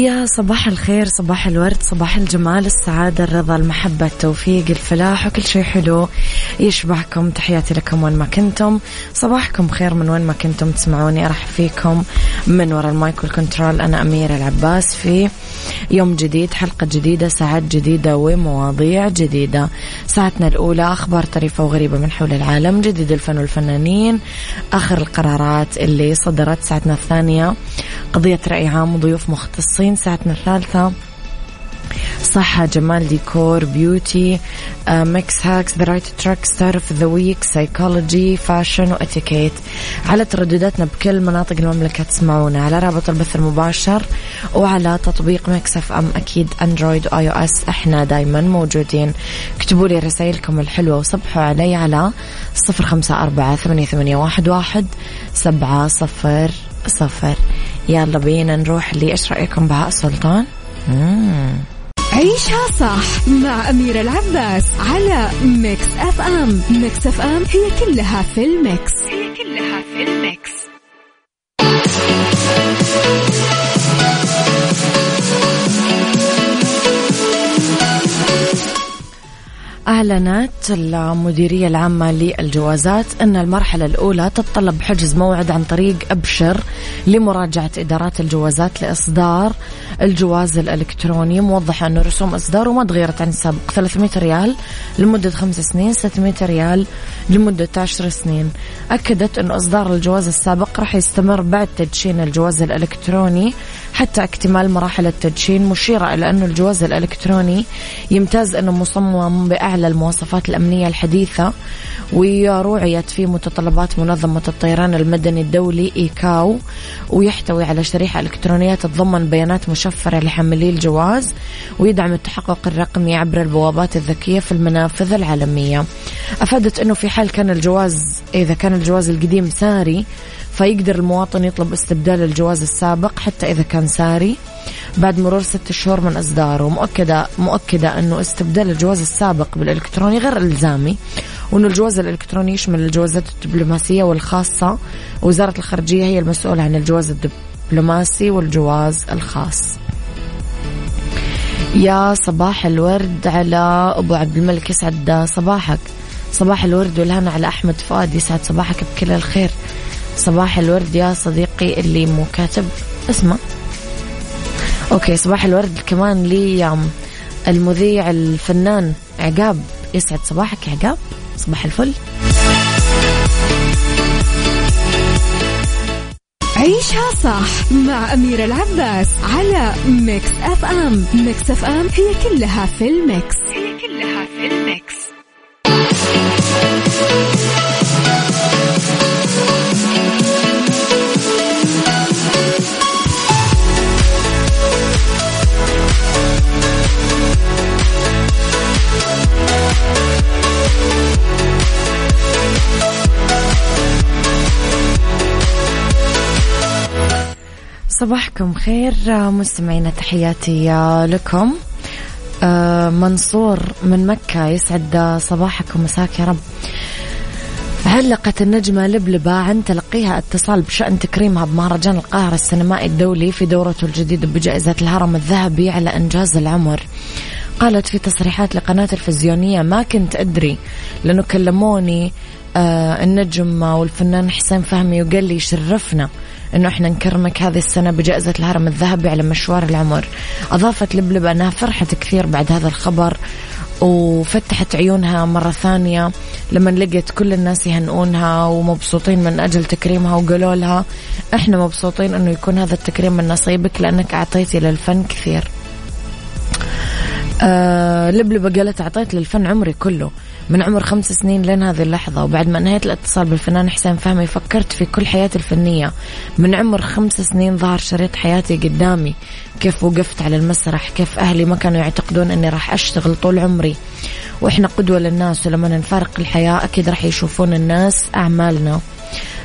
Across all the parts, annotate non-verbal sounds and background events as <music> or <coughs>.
يا صباح الخير صباح الورد صباح الجمال السعادة الرضا المحبة التوفيق الفلاح وكل شيء حلو يشبهكم تحياتي لكم وين ما كنتم. صباحكم خير من وين ما كنتم تسمعوني. أرحب فيكم من وراء ال mic وال control. أنا أميرة العباس في يوم جديد حلقة جديدة ساعات جديدة ومواضيع جديدة. ساعتنا الأولى أخبار طريفة وغريبة من حول العالم جديد الفن والفنانين آخر القرارات اللي صدرت. ساعتنا الثانية قضية رأي عام وضيوف مختصين ساعتنا الثالثة. صحة جمال ديكور beauty mix hacks the right track star of the week psychology fashion وإتيكيت. على تردداتنا بكل مناطق المملكة تسمعونا. على رابط البث المباشر وعلى تطبيق Mix FM أكيد Android و iOS. إحنا دايما موجودين. اكتبوا لي رسائلكم الحلوة وصبحوا علي على صفر خمسة أربعة ثمانية, واحد سبعة صفر صفر. يلا بينا نروح لي إيش رأيكم بهاء سلطان؟ مم. عيشها صح مع أميرة العباس على Mix FM Mix FM هي كلها في ال mix هي كلها في ال mix أعلنت المديرية العامة للجوازات أن المرحلة الأولى تتطلب حجز موعد عن طريق أبشر لمراجعة إدارات الجوازات لإصدار الجواز الإلكتروني. موضحة أن رسوم إصداره ما تغيرت عن السابق. 300 ريال لمدة خمس سنين 600 ريال لمدة 10 سنين. أكدت أن إصدار الجواز السابق راح يستمر بعد تدشين الجواز الإلكتروني. حتى اكتمال مراحل التدشين مشيرة إلى أن الجواز الإلكتروني يمتاز أنه مصمم بأعلى المواصفات الأمنية الحديثة وروعيت في متطلبات منظمة الطيران المدني الدولي إيكاو ويحتوي على شريحة إلكترونية تتضمن بيانات مشفرة لحاملي الجواز ويدعم التحقق الرقمي عبر البوابات الذكية في المنافذ العالمية. أفادت أنه في حال كان الجواز إذا كان الجواز القديم ساري فيقدر المواطن يطلب استبدال الجواز السابق حتى إذا كان ساري بعد مرور ست شهور من إصداره. مؤكدة مؤكدة أنه استبدال الجواز السابق بالإلكتروني غير إلزامي وأنه الجواز الإلكتروني يشمل الجوازات الدبلوماسية والخاصة. وزارة الخارجية هي المسؤولة عن الجواز الدبلوماسي والجواز الخاص. يا صباح الورد على أبو عبد الملك يسعد صباحك. صباح الورد والهنا على أحمد فؤاد يسعد صباحك بكل الخير. صباح الورد يا صديقي اللي مو كاتب. اسمه أوكي صباح الورد كمان لي المذيع الفنان عقاب. يسعد صباحك يا عقاب. صباح الفل. عيشها صح مع أميرة العباس على Mix FM Mix FM هي كلها في ال mix. هي كلها في ال mix. صباحكم خير. مستمعينا تحياتي لكم. منصور من مكة يسعد صباحكم. مساك يا رب. علقت النجمة لبلبة عن تلقيها اتصال بشأن تكريمها بمهرجان القاهرة السينمائي الدولي في دورته الجديدة بجائزة الهرم الذهبي على إنجاز العمر. قالت في تصريحات لقناة تلفزيونية ما كنت أدري لأنه كلموني آه النجم والفنان حسين فهمي وقال لي شرفنا. إنه إحنا نكرمك هذه السنة بجائزة الهرم الذهبي على مشوار العمر. أضافت لبلب أنها فرحت كثير بعد هذا الخبر وفتحت عيونها مرة ثانية لما لقيت كل الناس يهنئونها ومبسوطين من أجل تكريمها وقالوا لها إحنا مبسوطين أنه يكون هذا التكريم من نصيبك لأنك أعطيتي للفن كثير. آه لبلبة قالت أعطيت للفن عمري كله. من عمر خمس سنين لين هذه اللحظة وبعد ما انهيت الاتصال بالفنان حسين فهمي فكرت في كل حياتي الفنية. من عمر خمس سنين ظهر شريط حياتي قدامي. كيف وقفت على المسرح كيف أهلي ما كانوا يعتقدون أني راح أشتغل طول عمري. وإحنا قدوة للناس ولما نفارق الحياة أكيد راح يشوفون الناس أعمالنا.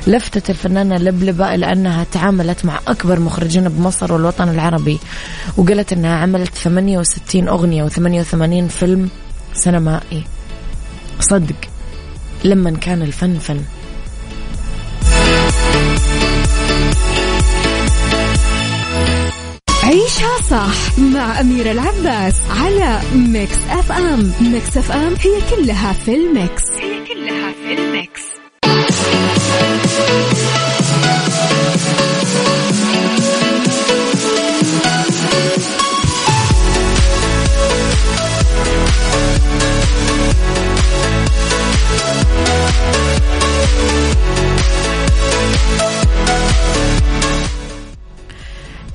لفتت الفنانة لبلبة إلى أنها تعاملت مع أكبر مخرجين بمصر والوطن العربي وقالت أنها عملت 68 أغنية و88 فيلم سينمائي. صدق لما كان الفن فن عيشها صح مع أميرة العباس على Mix FM Mix FM هي كلها في ال mix. هي كلها في ال mix.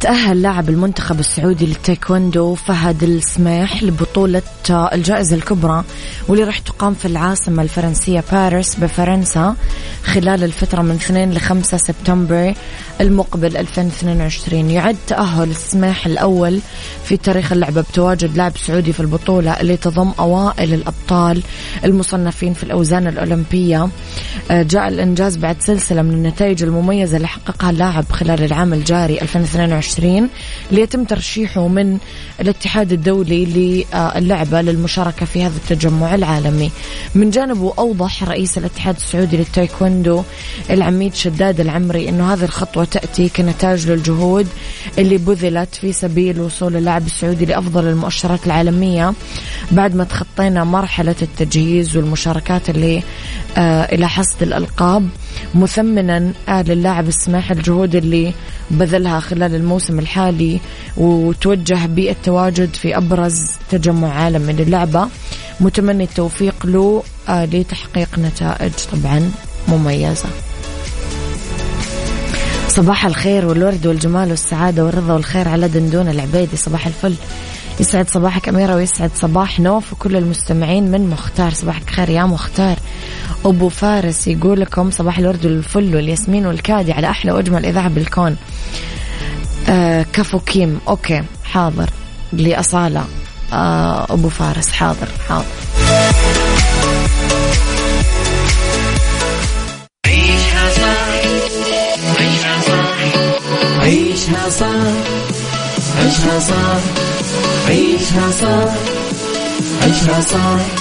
تأهل لاعب المنتخب السعودي للتايكوندو فهد السماح لبطولة الجائزة الكبرى واللي راح تقام في العاصمة الفرنسية باريس بفرنسا خلال الفترة من 2 ل 5 سبتمبر المقبل 2022 يعد تأهل السماح الأول في تاريخ اللعبة بتواجد لاعب سعودي في البطولة اللي تضم أوائل الأبطال المصنفين في الأوزان الأولمبية. آه، جاء الإنجاز بعد سلسلة من النتائج المميزة اللي حققها اللاعب خلال العام الجاري 2022 ليتم ترشيحه من الاتحاد الدولي للعبة للمشاركة في هذا التجمع العالمي. من جانبه أوضح رئيس الاتحاد السعودي للتايكوندو العميد شداد العمري أنه هذه الخطوة تأتي كنتاج للجهود اللي بذلت في سبيل وصول اللاعب السعودي لأفضل المؤشرات العالمية بعد ما تخطينا مرحلة التجهيز والمشاركات اللي آه إلى حصد الألقاب. مثمنا للاعب السماح الجهود اللي بذلها خلال الموسم الحالي وتوجه بالتواجد في أبرز تجمع عالمي للعبة متمني التوفيق له آه لتحقيق نتائج طبعا مميزة. صباح الخير والورد والجمال والسعادة والرضا والخير على دندون العبيدي صباح الفل. يسعد صباحك أميرة ويسعد صباح نوف وكل المستمعين من مختار. صباحك خير يا مختار. أبو فارس يقول لكم صباح الورد والفل والياسمين والكادي على أحلى وأجمل إذاعة بالكون. آه كفو كيم. أوكي حاضر. لأصالة. آه أبو فارس حاضر حاضر. عيشها صح عيشها صح عيشها صح عيشها صح عيشها صح عيشها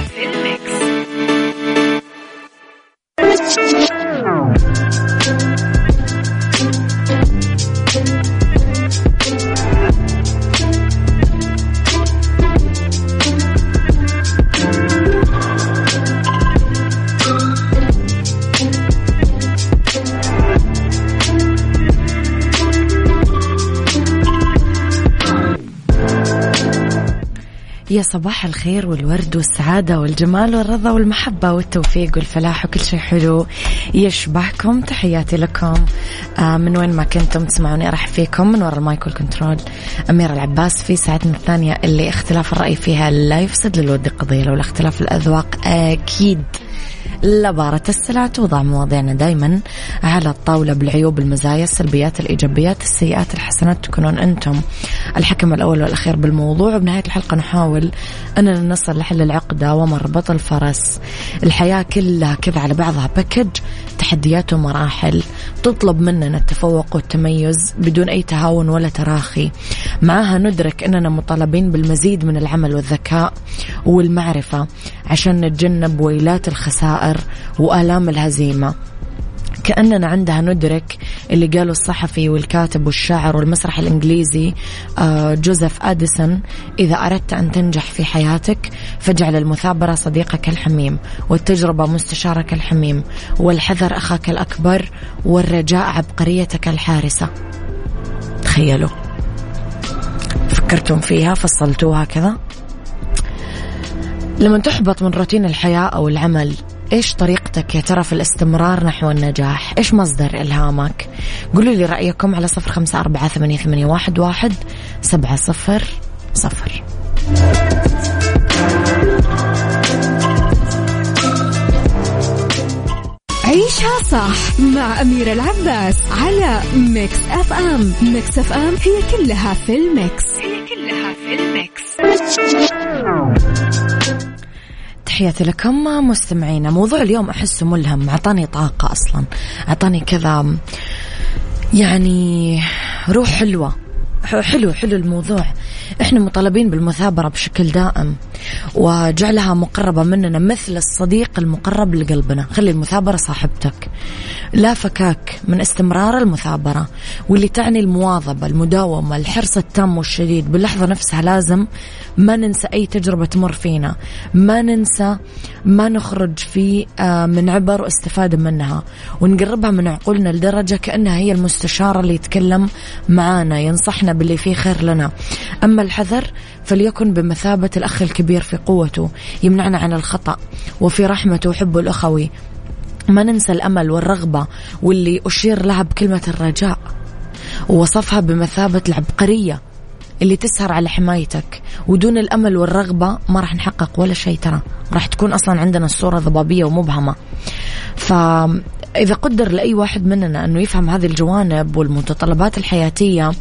يا صباح الخير والورد والسعادة والجمال والرضا والمحبة والتوفيق والفلاح وكل شيء حلو يشبهكم. تحياتي لكم. آه من وين ما كنتم تسمعوني أرحب فيكم. من وراء ال mic وال control أميرة العباس في ساعتنا الثانية اللي اختلاف الرأي فيها لا يفسد للود قضية لولا اختلاف الأذواق أكيد لبارت السلع توضع مواضيعنا دايما على الطاولة بالعيوب المزايا السلبيات الإيجابيات السيئات الحسنات تكونون أنتم الحكم الأول والأخير بالموضوع. وبنهاية الحلقة نحاول أننا نصل لحل العقدة ومربط الفرس الحياة كلها كذا على بعضها باكج تحديات ومراحل. تطلب مننا التفوق والتميز بدون أي تهاون ولا تراخي. معها ندرك أننا مطالبين بالمزيد من العمل والذكاء والمعرفة. عشان نتجنب ويلات الخسائر وآلام الهزيمة. كأننا عندها ندرك اللي قاله الصحفي والكاتب والشاعر والمسرح الإنجليزي آه، جوزيف أديسون إذا أردت أن تنجح في حياتك فاجعل المثابرة صديقك الحميم والتجربة مستشارك الحميم والحذر أخاك الأكبر والرجاء عبقريتك الحارسة. تخيلوا. فكرتم فيها فصلتوها كذا؟ لما تحبط من روتين الحياة أو العمل إيش طريقتك يا ترى في الاستمرار نحو النجاح؟ إيش مصدر إلهامك؟ قولوا لي رأيكم على صفر خمسة أربعة ثمانية, ثمانية واحد, واحد سبعة صفر صفر. عيشها صح مع أميرة العباس على Mix FM. Mix FM هي كلها في ال mix. هي كلها في ال mix. تحياتي لكم مستمعينا. موضوع اليوم أحسه ملهم أعطاني طاقة أصلا أعطاني كذا يعني روح حلوة. حلو حلو الموضوع. إحنا مطالبين بالمثابرة بشكل دائم وجعلها مقربة مننا مثل الصديق المقرب لقلبنا. خلي المثابرة صاحبتك. لا فكاك من استمرار المثابرة واللي تعني المواظبة المداومة الحرص التام والشديد. باللحظة نفسها لازم ما ننسى أي تجربة تمر فينا. ما ننسى ما نخرج في آه، من عبر واستفادة منها ونقربها من عقولنا لدرجة كأنها هي المستشارة اللي يتكلم معانا ينصحنا باللي فيه خير لنا. أما الحذر فليكن بمثابة الأخ الكبير في قوته يمنعنا عن الخطأ وفي رحمته وحبه الأخوي. ما ننسى الأمل والرغبة واللي أشير لها بكلمة الرجاء ووصفها بمثابة العبقرية اللي تسهر على حمايتك. ودون الأمل والرغبة ما راح نحقق ولا شيء ترى. راح تكون أصلا عندنا الصورة ضبابية ومبهمة. ف إذا قدر لأي واحد مننا أنه يفهم هذه الجوانب والمتطلبات الحياتية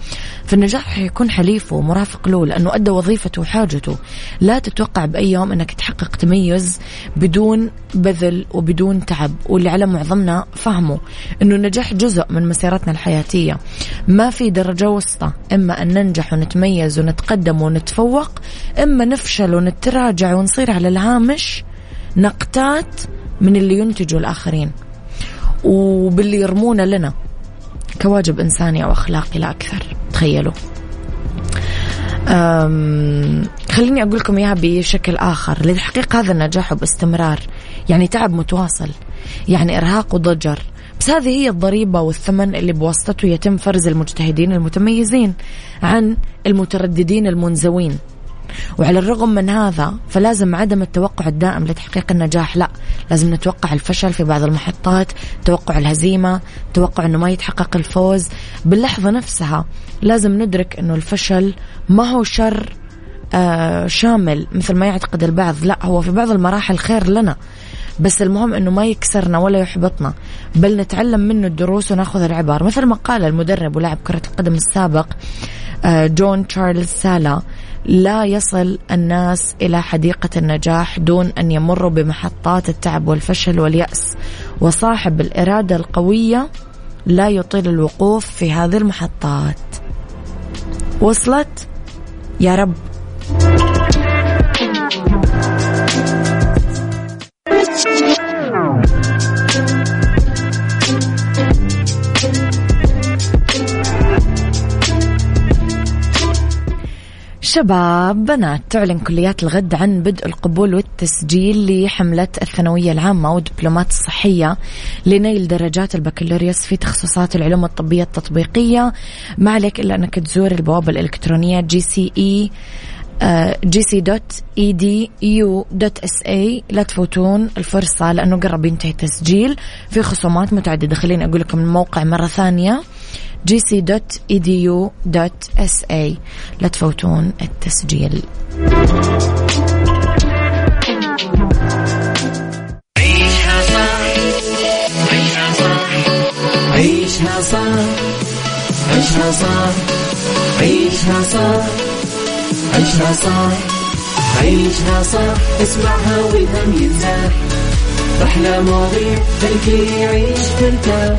فالنجاح يكون حليفه ومرافق له لأنه أدى وظيفته وحاجته. لا تتوقع بأي يوم أنك تحقق تميز بدون بذل وبدون تعب واللي على معظمنا فهمه أنه النجاح جزء من مسيرتنا الحياتية. ما في درجة وسطى إما أن ننجح ونتميز ونتقدم ونتفوق إما نفشل ونتراجع ونصير على الهامش نقتات من اللي ينتجه الآخرين. وباللي يرمونه لنا كواجب إنساني أو أخلاقي لا أكثر. تخيلوا. خليني أقول لكم إياها بشكل آخر. لتحقيق هذا النجاح باستمرار. يعني تعب متواصل. يعني إرهاق وضجر. بس هذه هي الضريبة والثمن اللي بواسطته يتم فرز المجتهدين المتميزين عن المترددين المنزوين. وعلى الرغم من هذا فلازم عدم التوقع الدائم لتحقيق النجاح. لا لازم نتوقع الفشل في بعض المحطات توقع الهزيمة توقع أنه ما يتحقق الفوز. باللحظة نفسها لازم ندرك أنه الفشل ما هو شر آه شامل مثل ما يعتقد البعض. لا هو في بعض المراحل خير لنا بس المهم إنه ما يكسرنا ولا يحبطنا. بل نتعلم منه الدروس وناخذ العبر مثل ما قال المدرب ولاعب كرة القدم السابق آه، جون تشارلز سالا لا يصل الناس إلى حديقة النجاح دون أن يمروا بمحطات التعب والفشل واليأس. وصاحب الإرادة القوية لا يطيل الوقوف في هذه المحطات. وصلت؟ يا رب. شباب بنات تعلن كليات الغد عن بدء القبول والتسجيل لحملة الثانوية العامة والدبلومات الصحية لنيل درجات البكالوريوس في تخصصات العلوم الطبية التطبيقية. ما عليك إلا أنك تزور البوابة الإلكترونية جي سي إي جي سي دوت إي دي يو دوت إس إي. لا تفوتون الفرصة لأنه قرب ينتهي التسجيل. في خصومات متعددة خليني أقول لكم الموقع مرة ثانية. gc.edu.sa لا تفوتون التسجيل عيشها صح عيشها صح عيشها صح عيشها صح عيشها صح عيشها صح عيشها صح اسمعها والهم ينزاح أحلى مواضيع خلي يعيش مرتاح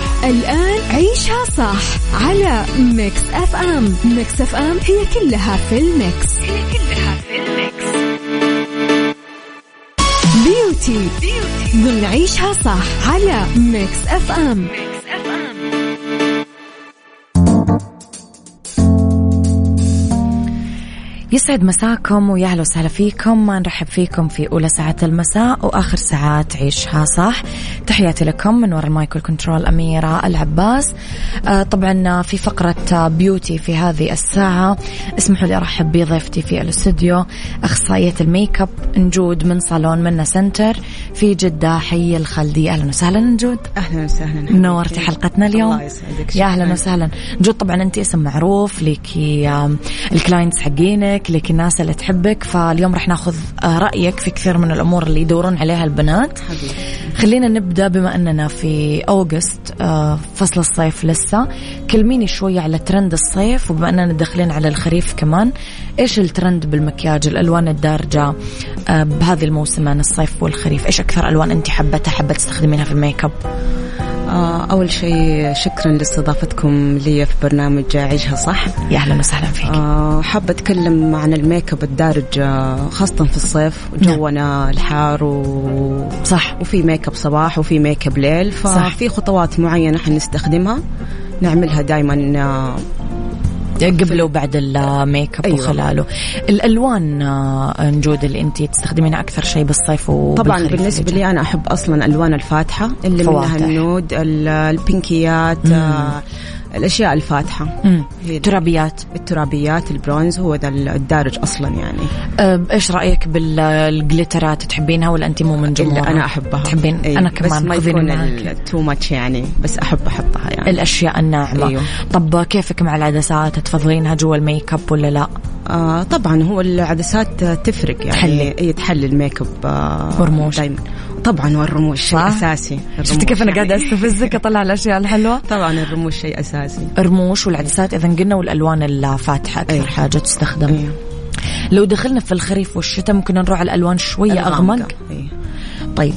الآن عيشها صح على Mix FM. Mix FM هي كلها في ال mix. هي كلها في ال mix. beauty, beauty. ضمن عيشها صح على Mix FM. Mix يسعد مساكم ويا أهلا وسهلا فيكم. ما نرحب فيكم في أولى ساعات المساء وآخر ساعات عيشها صح. تحياتي لكم من وراء ال mic وال control أميرة العباس. آه طبعا في فقرة beauty في هذه الساعة. اسمحوا لي أرحب بضيفتي في الاستوديو. أخصائية ال make up نجود من صالون منا center في جدة حي الخالديه أهلا وسهلا نجود. أهلا وسهلا. نورتي حلقتنا اليوم. الله يسعدك. يا أهلا وسهلا. نجود طبعا أنت اسم معروف لك ال clients حقينك. لك الناس اللي تحبك. فاليوم رح ناخذ آه، رأيك في كثير من الأمور اللي يدورون عليها البنات. حبيبي. خلينا نبدأ بما أننا في August آه، فصل الصيف لسه. كلميني شوية على ترند الصيف وبما أننا داخلين على الخريف كمان. إيش الترند بالمكياج؟ الألوان الدارجة آه، بهذه الموسمين الصيف والخريف. إيش أكثر ألوان أنت حبتها حابه تستخدمينها في ال make up؟ أول شيء شكرا لاستضافتكم لي في برنامج عيشها صح. يا أهلا وسهلا فيك. آه حابة أتكلم عن ال make up الدارج آه، خاصة في الصيف. جونا الحار و... صح وفي make up صباح وفي make up ليل. صح. ففي خطوات معينة حنستخدمها نعملها دائما آه، قبل وبعد ال make up أيوة. وخلاله الألوان آه، نجود اللي انت تستخدمينها أكثر شيء بالصيف طبعا بالنسبة لي أنا أحب أصلا ألوان الفاتحة اللي فواتح. منها ال nude ال- البينكيات آه مم. هي دي. ترابيات الترابيات. البرونز هو ذا الدارج أصلا يعني. إيش رأيك بال glitterات تحبينها ولا أنت مو من جمهورها؟ أنا أحبها. تحبين؟ أي. أنا بس كمان ما يكون معاك too much يعني. بس احب أحطها يعني. الأشياء الناعمة. أيوه. طب كيفك مع العدسات؟ تفضلينها جوا ال make up ولا لا؟ آه طبعا هو العدسات تفرق يعني. تحلي. تحلي ال make up آه والرموش. دايما. طبعا والرموش شيء؟ أساسي شفتي كيف أنا. قاعدة أستفزك أطلع الأشياء الحلوة طبعا الرموش شيء أساسي رموش والعدسات إذا قلنا والألوان الفاتحه أكثر أيوه. حاجة تستخدم أيوه. لو دخلنا في الخريف والشتاء ممكن نروح على الألوان شوية. أغمق أيوه. طيب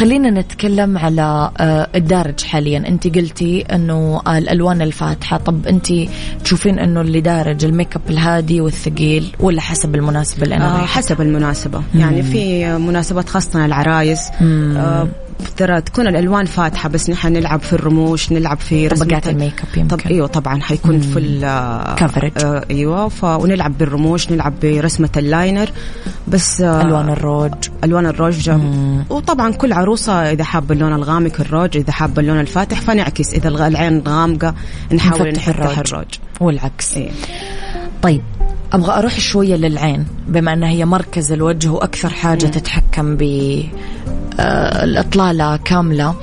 خلينا نتكلم على آه، الدارج حاليا. أنت قلتي إنه آه، الألوان الفاتحة. طب أنت تشوفين إنه اللي دارج ال make up الهادي والثقيل ولا حسب المناسبة اللي أنا آه؟ حسب المناسبة. يعني في مناسبات خاصة العرايس. آه ترى تكون الألوان فاتحة بس نحن نلعب في الرموش نلعب في طبقات ال make up يمكن. طب أيوه طبعا حيكون full coverage. آه أيوه. ف... ونلعب بالرموش نلعب برسمة ال liner بس آه ألوان الروج. ألوان الروج وطبعا كل عروسه إذا حابه اللون الغامق الروج إذا حابه اللون الفاتح فنعكس. إذا العين غامقة نحاول نفتح الروج. الروج, والعكس. إيه. طيب أبغى أروح شوية للعين بما إنها هي مركز الوجه وأكثر حاجة تتحكم ب آه، الإطلالة كاملة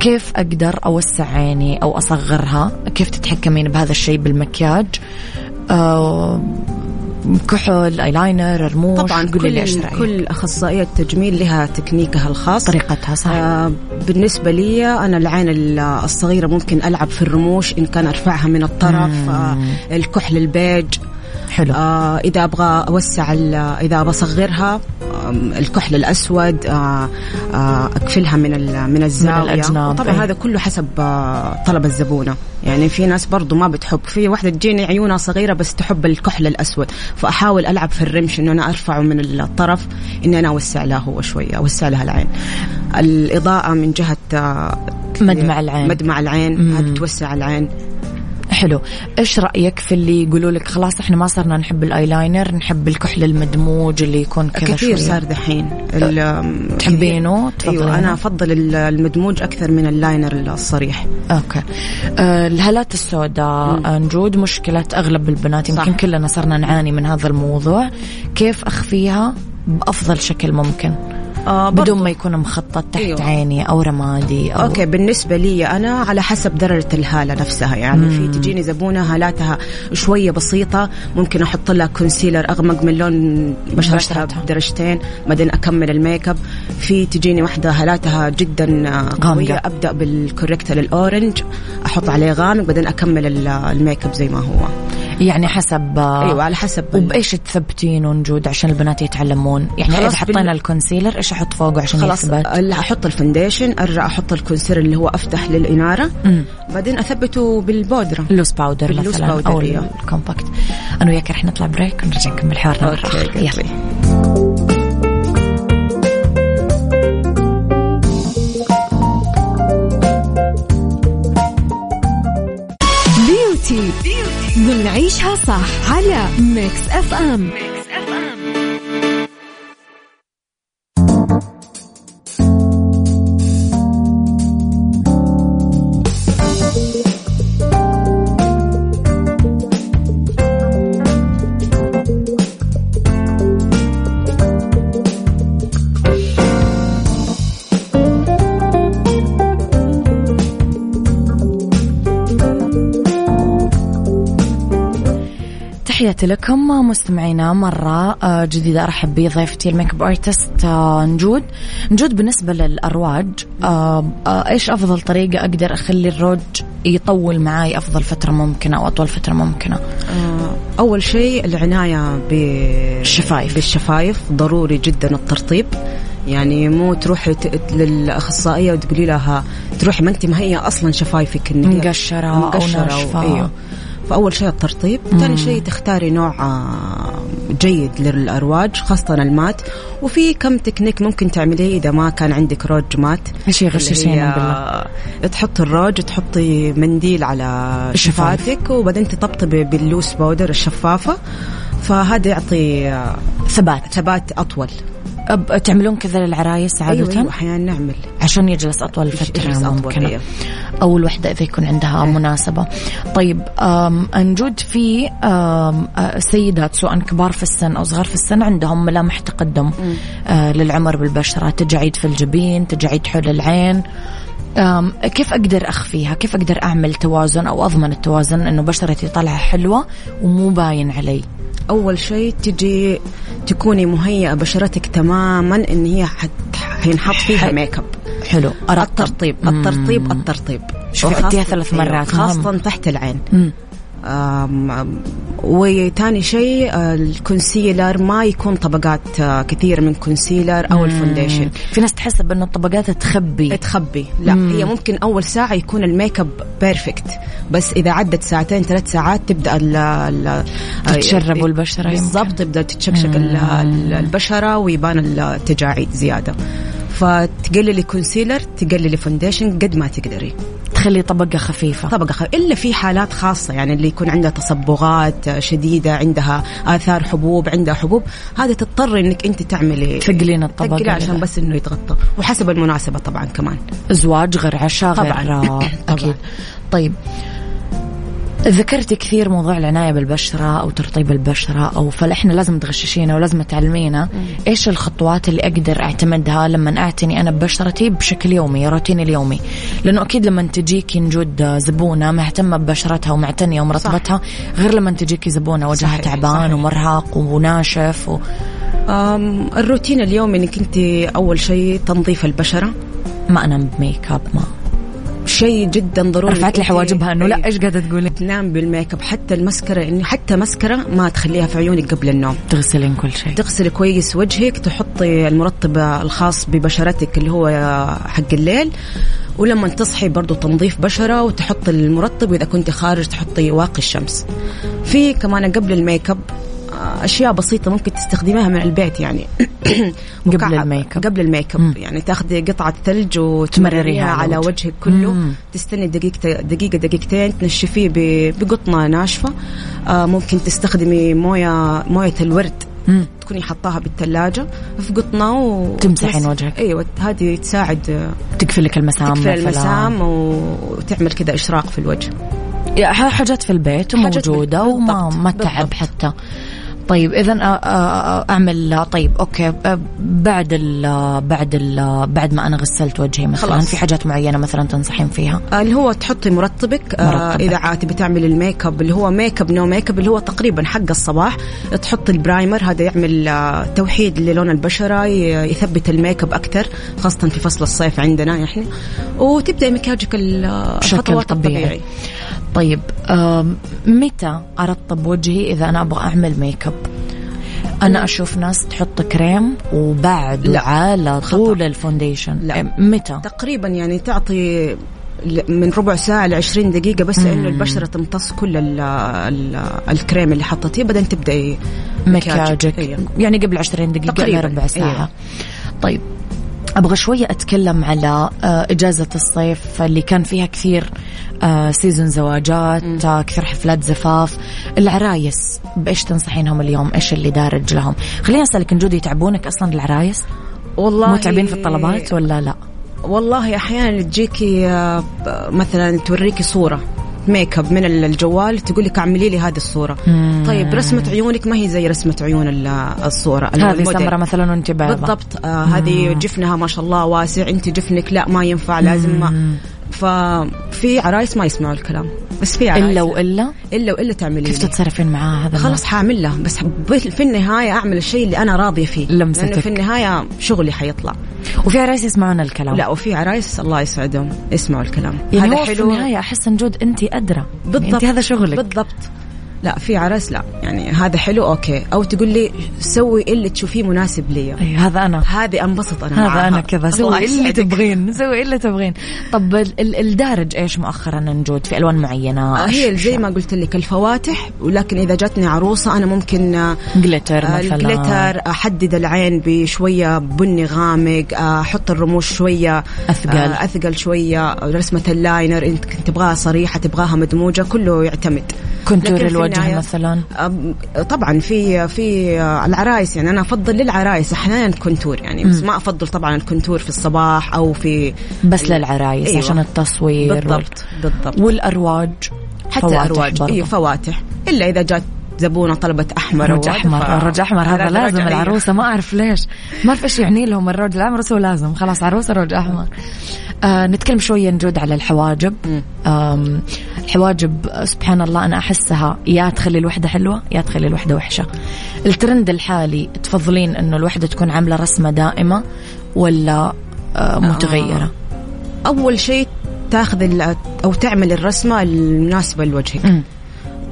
كيف أقدر أوسع عيني أو أصغرها؟ كيف تتحكمين بهذا الشيء بالمكياج؟ آه، كحل ايلاينر رموش طبعا قولي لي إيش كل رايك كل أخصائية تجميل لها تكنيكها الخاص. طريقتها صح آه بالنسبة لي أنا العين ال- الصغيرة ممكن ألعب في الرموش إن كان أرفعها من الطرف آه الكحل البيج. حلو. آه ال- إذا أبغى أصغرها آم، الكحل الأسود آه آه أقفلها من من الزاوية. الأجناب، طبعا أي. هذا كله حسب آه طلب الزبونة. يعني في ناس برضو ما بتحب. في واحدة تجيني عيونها صغيرة بس تحب الكحل الأسود. فأحاول ألعب في الرمش إنه أنا أرفعه من الطرف إني أنا أوسع لها هو شوية أوسع لها العين. الإضاءة من جهة آه، مدمع العين. مدمع العين هذه توسع العين. حلو. إيش رأيك في اللي يقولوا لك خلاص إحنا ما صرنا نحب الأيلاينر نحب الكحل المدموج اللي يكون كذا كثير. صار دحين. تحبينه؟ أيوه أنا أفضل المدموج أكثر من ال liner الصريح. okay. آه الهالات السوداء آه نجود مشكلة أغلب البنات يمكن صح. كلنا صرنا نعاني من هذا الموضوع. كيف أخفيها بأفضل شكل ممكن؟ آه بدون ما يكون مخطط تحت أيوة. عيني أو رمادي أو okay بالنسبة لي أنا على حسب درجة الهالة نفسها يعني مم. في تجيني زبونة هالاتها شوية بسيطة ممكن أحط لها concealer أغمق من لون بشرتها. بدرجتين بعدين أكمل ال make up في تجيني واحدة هالاتها جدا آه، قوية. أبدأ بال corrector ال orange أحط عليه غامق بعدين أكمل ال- ال make up زي ما هو يعني حسب أيوه على حسب وبإيش تثبتينه نجود عشان البنات يتعلمون؟ يعني خلاص إذا حطينا بال- ال concealer إيش أحط فوقه عشان خلاص يثبت؟ لا أحط ال foundation أرجع أحط ال concealer اللي هو أفتح للإنارة. مم. بعدين أثبته بالبودرة. ال loose powder مثلا powder، أو أيوه. ال compact أنا وياك رح نطلع break ونرجع نكمل حوارنا أخرى. يلا. بنعيشها صح على ميكس اف ام تحياتي لكم مستمعينا مرة آه، جديدة. أرحب بضيفتي ال make up artist آه، نجود. نجود بالنسبة للأرواج آه، إيش أفضل طريقة أقدر أخلي الروج يطول معاي أفضل فترة ممكنة أو أطول فترة ممكنة؟ أول شيء العناية ب الشفايف. بالشفايف. ضروري جدا الترطيب. يعني مو تروحي للأخصائية وتقولي لها تروحي ما أنت هي أصلا شفايفك إن هي مقشرة أو مقشرة ناشفة. إيوه. فأول شيء الترطيب ثاني شيء تختاري نوع آه، جيد للأرواج خاصة ال matte وفي كم تكنيك ممكن تعمليه إذا ما كان عندك روج matte؟ اللي غششينا هي بالله. تحطي الروج تحطي منديل على. شفاتك وبعدين تطبطبي بال loose powder الشفافة فهذا يعطي آه، ثبات ثبات أطول تعملون كذا للعرايس عادة أيوة, أيوة أحيانا نعمل. عشان يجلس أطول فترة يجلس ممكنة أيوة. أو الوحدة إذا يكون عندها مناسبة. طيب نجود في سيدات سواء كبار في السن أو صغار في السن عندهم ملامح تقدم. للعمر بالبشرة تجاعيد في الجبين تجاعيد حول العين. كيف أقدر أخفيها؟ كيف أقدر أعمل توازن أو أضمن التوازن أنه بشرتي طالعة حلوة ومو باين علي؟ أول شيء تجي تكوني مهيئة بشرتك تماما إن هي حت حينحط فيها make up حلو. الترطيب مم. الترطيب الترطيب شوفي ثلاث مرات. خاصة مهم. تحت العين مم. وثاني شيء آه، ال concealer ما يكون طبقات آه، كثير من concealer أو ال foundation. في ناس تحسب انه الطبقات تخبي. تخبي. لا مم. هي ممكن أول ساعة يكون ال make up perfect بس إذا عدت ساعتين ثلاث ساعات تبدأ ال ال تتشرب البشرة يمكن. بالضبط تبدأ تتشكشك ال- ال- البشرة ويبان التجاعيد زيادة. فتقللي concealer تقللي foundation قد ما تقدري. تخلي طبقة خفيفة. طبقة خ... إلا في حالات خاصة يعني اللي يكون عندها تصبغات شديدة عندها آثار حبوب عندها حبوب هذا تضطر إنك أنت تعملي تقلين الطبقة تقلي عشان. بس إنه يتغطى. وحسب المناسبة طبعا كمان. زواج غير عشاء غير طبعاً. <coughs> أكيد. طيب. ذكرتي كثير موضوع العناية بالبشرة أو ترطيب البشرة أو فإحنا لازم تغششينا ولازم تعلمينا إيش الخطوات اللي أقدر أعتمدها لما أعتني أنا ببشرتي بشكل يومي روتيني اليومي. لأنه أكيد لما تجيكي نجود زبونة مهتمة ببشرتها ومعتنية ومرطبتها غير لما تجيكي زبونة وجهها تعبان. ومرهق وناشف و... الروتين اليومي إنك أنت أول شيء تنظيف البشرة؟ ما أنام ب make up ما. شيء جدا ضروري. رفعت لي حواجبها إنه لا أيوة. إيش قاعدة تقولي؟ تنام بال make up حتى المسكرة إنه حتى مسكرة ما تخليها في عيونك قبل النوم. تغسلين كل شيء. تغسلي كويس وجهك تحطي المرطب الخاص ببشرتك اللي هو حق الليل ولما تصحي برضو تنظيف بشرة وتحط المرطب وإذا كنت خارج تحطي واقي الشمس. في كمان قبل ال make up أشياء بسيطة ممكن تستخدميها من البيت يعني <coughs> قبل ال make up. قبل ال make up يعني تاخذي قطعة ثلج تمرريها وتمرريها على وجهك. كله مم. تستني دقيقة دقيقة دقيقتين تنشفيه ب- بقطنة ناشفة آه ممكن تستخدمي موية موية الورد مم. تكوني حطاها بالثلاجة في قطنة و تمسحين وجهك. إيوه هذه تساعد آه، تقفل لك المسام تقفل. المسام وتعمل كذا إشراق في الوجه حاجات في البيت وموجودة وما ما تعب. حتى طيب إذا أعمل طيب أوكي آه، بعد ال بعد ال بعد ما أنا غسلت وجهي مثلا خلاص. في حاجات معينة مثلا تنصحين فيها آه، اللي هو تحطي مرطبك آه مرطبك. إذا عاد تعملي ال make up اللي هو make up no make up اللي هو تقريبا حق الصباح تحطي ال primer هذا يعمل آه توحيد للون البشرة يثبت ال make up أكثر خاصة في فصل الصيف عندنا إحنا وتبدأي مكياجك الخطوات طبيعي. الطبيعي طيب متى أرطب وجهي إذا أنا أبغى أعمل make up أنا أشوف ناس تحط كريم وبعد لا. على. طول ال foundation لا. إيه، متى تقريبا يعني تعطي من ربع ساعة ل 20 دقيقة بس إنه البشرة تمتص كل ال ال الكريم اللي حطيتيه بعدين تبدأي مكياجك أيوة. يعني قبل 20 دقيقة تقريباً. ربع ساعة أيوة. طيب أبغى شوية أتكلم على آه، إجازة الصيف اللي كان فيها كثير آه، سيزون زواجات آه، كثير حفلات زفاف. العرايس بإيش تنصحينهم اليوم؟ إيش اللي دارج لهم؟ خليني أسألك إن جودي يتعبونك أصلا العرايس؟ والله متعبين في الطلبات ولا لا؟ والله أحيانا تجيكي آه، مثلا توريكي صورة. make up من الجوال تقول لك اعملي لي هذه الصورة. مم. طيب رسمة عيونك ما هي زي رسمة عيون ال- الصورة هذه. سمرة مثلا وانت بالضبط. آه هذه جفنها ما شاء الله واسع. انت جفنك لا ما ينفع لازم ما ففي عرايس ما يسمعوا الكلام. بس في عرايس. إلا وإلا؟ إلا وإلا تعملي كيف. تتصرفين معاها هذا خلاص حاعمل له بس في النهاية أعمل الشيء اللي أنا راضية فيه. لمستك. لأنه في النهاية شغلي حيطلع؟ وفي عرايس يسمعون الكلام؟ لا وفي عرايس الله يسعدهم يسمعوا الكلام. يعني هو في النهاية أحس نجود أنت أدرى. بالضبط أنت هذا شغلك. بالضبط. لا في عرس لا. يعني هذا حلو أوكي. أو تقول لي سوي اللي تشوفيه مناسب لي. أي هذا أنا. هذه أنبسط أنا هذا معاها. أنا كذا. سوي اللي. تبغين. سوي اللي تبغين. طب ال- ال- الدارج إيش مؤخرا نجود في ألوان معينة؟ آه، هي زي ما قلت لك الفواتح. ولكن إذا جاتني عروسة أنا ممكن آه، glitter آه، مثلا. ال glitter أحدد العين بشوية بني غامق آه، أحط الرموش شوية أثقل. آه، أثقل شوية رسمة ال liner انت تبغاها صريحة تبغاها مدموجة كله يعتمد. contour الوجه مثلا؟ طبعا في في العرايس يعني أنا أفضل للعرايس أحيانا contour يعني بس ما أفضل طبعا ال contour في الصباح أو في بس للعرايس أيوة. عشان التصوير بالضبط بالضبط. والأرواج. حتى فواتح ارواج برضو. اي فواتح. إلا إذا جات زبونة طلبت أحمر رج أحمر. ف- رج أحمر هذا لازم. العروسة. ما أعرف ليش. ما أعرف إيش يعني لهم الرج. الاحمر بس هو لازم. خلاص عروسة رج أحمر. آه نتكلم شوية نجود على الحواجب. آم الحواجب آه، سبحان الله أنا أحسها يا تخلي الوحدة حلوة يا تخلي الوحدة وحشة. الترند الحالي تفضلين إنه الوحدة تكون عاملة رسمة دائمة ولا آه متغيرة؟ أول شيء تاخذ ال- أو تعمل الرسمة المناسبة لوجهك.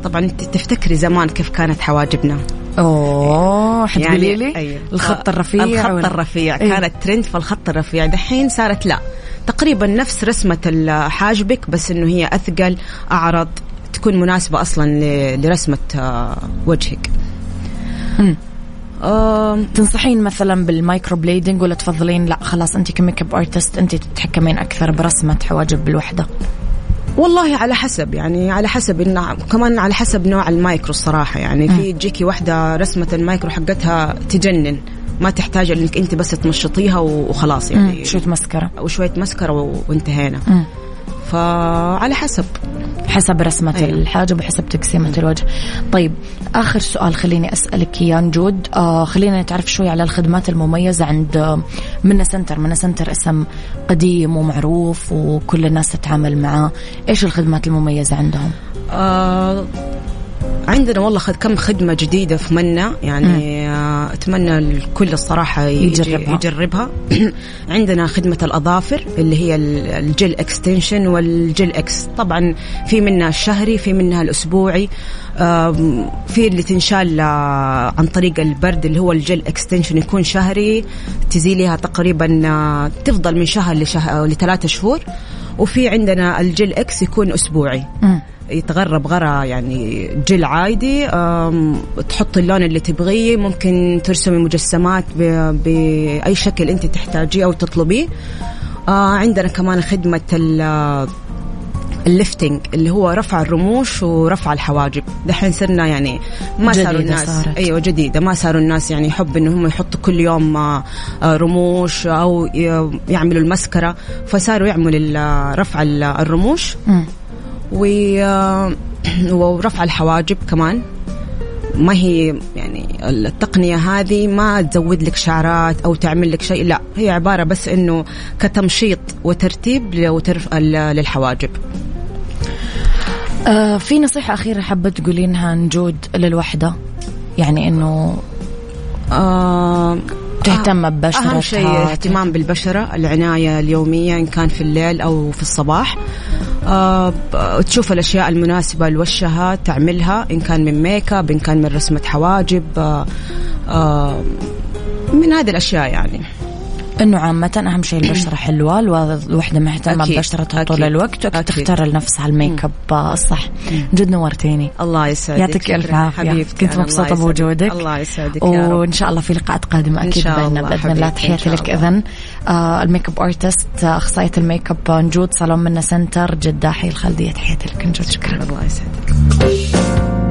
طبعا انت تفتكري زمان كيف كانت حواجبنا؟ أوه حتقولي لي؟ أيوة. الخط آه، الرفيع الخط ولا- الرفيع. أيوة. كانت ترند فالخط الرفيع. دحين صارت لا. تقريبا نفس رسمة حاجبك بس إنه هي أثقل أعرض تكون مناسبة أصلا لرسمة آه، وجهك. مم. تنصحين مثلا بال microblading ولا تفضلين لا خلاص أنت ك make up artist أنت تتحكمين أكثر برسمة حواجب بالوحدة؟ والله على حسب يعني على حسب إن كمان على حسب نوع المايكرو الصراحة. يعني في تجيكي واحدة رسمة المايكرو حقتها تجنن ما تحتاج إنك أنت بس تمشطيها وخلاص يعني شو مسكرة. وشوية مسكرة و- وانتهينا. فعلى حسب. حسب رسمة أيوة. الحاجب وحسب تقسيمة الوجه. طيب آخر سؤال خليني أسألك يا نجود. آه خلينا نتعرف شوي على الخدمات المميزة عند آه، منا سنتر. منا سنتر اسم قديم ومعروف وكل الناس تتعامل معاه إيش الخدمات المميزة عندهم؟ آه عندنا والله خد كم خدمة جديدة في منا يعني آه أتمنى الكل الصراحة يجي يجربها. يجربها. <clears throat> عندنا خدمة الأظافر اللي هي ال- ال gel extension وال gel X. طبعا في منها الشهري في منها الأسبوعي آم، في اللي تنشال آه، عن طريق البرد اللي هو ال gel extension يكون شهري تزيليها تقريبا آه، تفضل من شهر لشهر لثلاثة شهور. وفي عندنا ال gel X يكون أسبوعي. مم. يتغرب غرة يعني جل عادي تحط اللون اللي تبغيه ممكن ترسمي مجسمات بأي شكل أنت تحتاجيه أو تطلبيه. آه عندنا كمان خدمة الليفتنج اللي هو رفع الرموش ورفع الحواجب. دحين صرنا يعني ما صاروا الناس. صارت. أيوه جديدة. ما صاروا الناس يعني يحب إنهم يحطوا كل يوم آه، رموش أو يعملوا المسكرة. فصاروا يعملوا رفع الرموش. آه، <clears throat> ورفع الحواجب كمان. ما هي يعني التقنية هذه ما تزود لك شعرات أو تعمل لك شيء لا هي عبارة بس أنه كتمشيط وترتيب للحواجب. آه في نصيحة أخيرة حابة تقولينها نجود للوحدة؟ يعني إنه آه تهتم ببشرتها أهم شيء اهتمام بالبشرة العناية اليومية إن كان في الليل أو في الصباح. تشوف الأشياء المناسبة لوشها تعملها إن كان من make up إن كان من رسمة حواجب آه آه من هذه الأشياء يعني. إنه عامة أهم شيء البشرة حلوة <coughs> الوحدة مهتمة ببشرتها طول الوقت وتختار لنفسها ال make up الصح جد نورتيني. الله يسعدك يعطيك ألف عافية. كنت مبسوطة بوجودك. الله يسعدك وإن شاء الله في لقاءات قادمة أكيد بيننا بإذن الله تحياتي لك اذا آه ال make up artist أخصائية ال make up نجود صالون منا سنتر جدة حي الخالدية تحياتي لك نجود. شكرا. الله يسعدك.